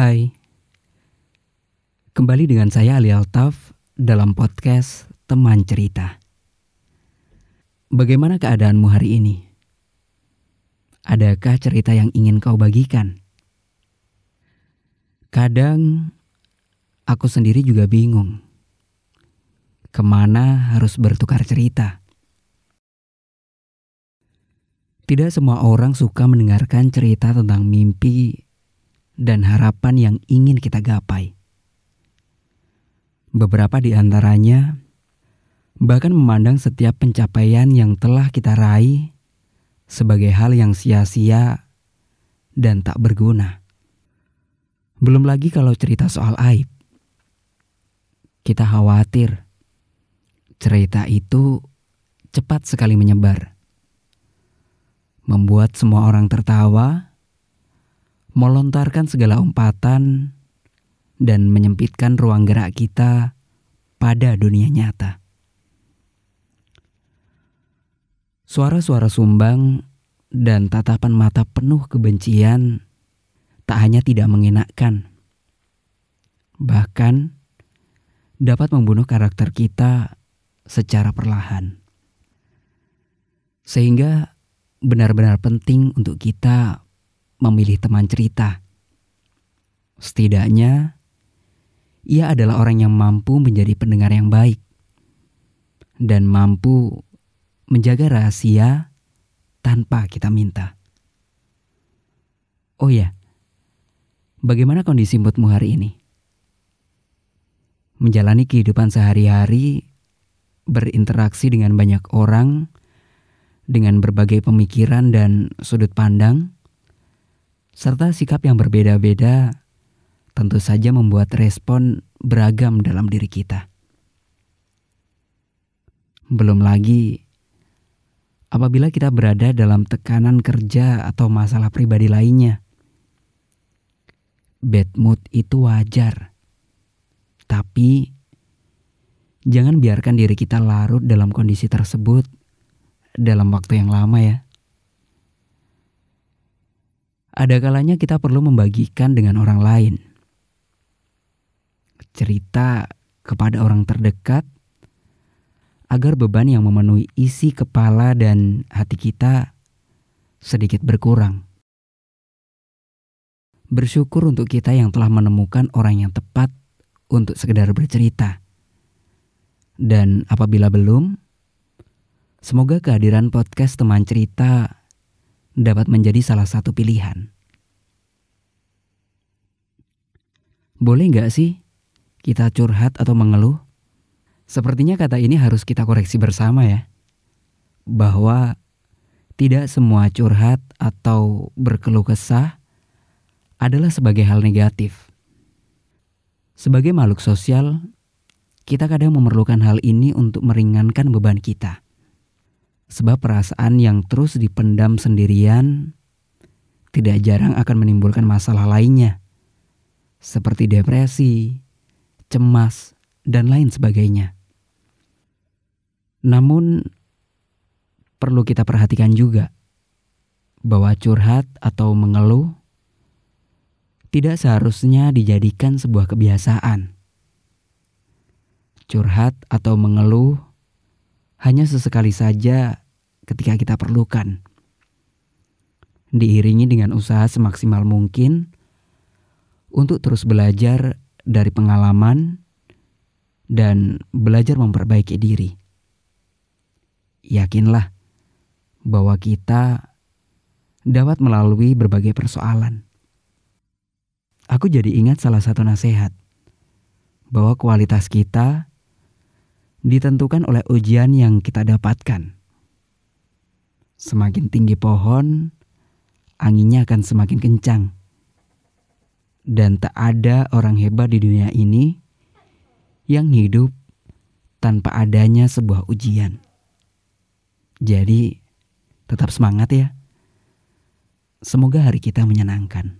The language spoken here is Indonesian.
Hai, kembali dengan saya Ali Altaf dalam podcast Teman Cerita. Bagaimana keadaanmu hari ini? Adakah cerita yang ingin kau bagikan? Kadang aku sendiri juga bingung ke mana harus bertukar cerita. Tidak semua orang suka mendengarkan cerita tentang mimpi dan harapan yang ingin kita gapai. Beberapa di antaranya bahkan memandang setiap pencapaian yang telah kita raih sebagai hal yang sia-sia dan tak berguna. Belum lagi kalau cerita soal aib. Kita khawatir cerita itu cepat sekali menyebar. Membuat semua orang tertawa melontarkan segala umpatan dan menyempitkan ruang gerak kita pada dunia nyata. Suara-suara sumbang dan tatapan mata penuh kebencian tak hanya tidak mengenakkan, bahkan dapat membunuh karakter kita secara perlahan. Sehingga benar-benar penting untuk kita memilih teman cerita. Setidaknya, ia adalah orang yang mampu menjadi pendengar yang baik dan mampu menjaga rahasia tanpa kita minta. Oh ya, bagaimana kondisi moodmu hari ini? Menjalani kehidupan sehari-hari, berinteraksi dengan banyak orang, dengan berbagai pemikiran dan sudut pandang, serta sikap yang berbeda-beda tentu saja membuat respon beragam dalam diri kita. Belum lagi apabila kita berada dalam tekanan kerja atau masalah pribadi lainnya. Bad mood itu wajar. Tapi jangan biarkan diri kita larut dalam kondisi tersebut dalam waktu yang lama ya. Ada kalanya kita perlu membagikan dengan orang lain. Cerita kepada orang terdekat agar beban yang memenuhi isi kepala dan hati kita sedikit berkurang. Bersyukur untuk kita yang telah menemukan orang yang tepat untuk sekedar bercerita. Dan apabila belum, semoga kehadiran podcast teman cerita dapat menjadi salah satu pilihan. Boleh nggak sih kita curhat atau mengeluh? Sepertinya kata ini harus kita koreksi bersama ya. Bahwa tidak semua curhat atau berkeluh kesah adalah sebagai hal negatif. Sebagai makhluk sosial, kita kadang memerlukan hal ini untuk meringankan beban kita. Sebab perasaan yang terus dipendam sendirian tidak jarang akan menimbulkan masalah lainnya, seperti depresi, cemas, dan lain sebagainya. Namun, perlu kita perhatikan juga bahwa curhat atau mengeluh tidak seharusnya dijadikan sebuah kebiasaan. Curhat atau mengeluh hanya sesekali saja ketika kita perlukan. Diiringi dengan usaha semaksimal mungkin untuk terus belajar dari pengalaman dan belajar memperbaiki diri. Yakinlah bahwa kita dapat melalui berbagai persoalan. Aku jadi ingat salah satu nasihat bahwa kualitas kita ditentukan oleh ujian yang kita dapatkan. Semakin tinggi pohon, anginnya akan semakin kencang. Dan tak ada orang hebat di dunia ini yang hidup tanpa adanya sebuah ujian. Jadi, tetap semangat ya. Semoga hari kita menyenangkan.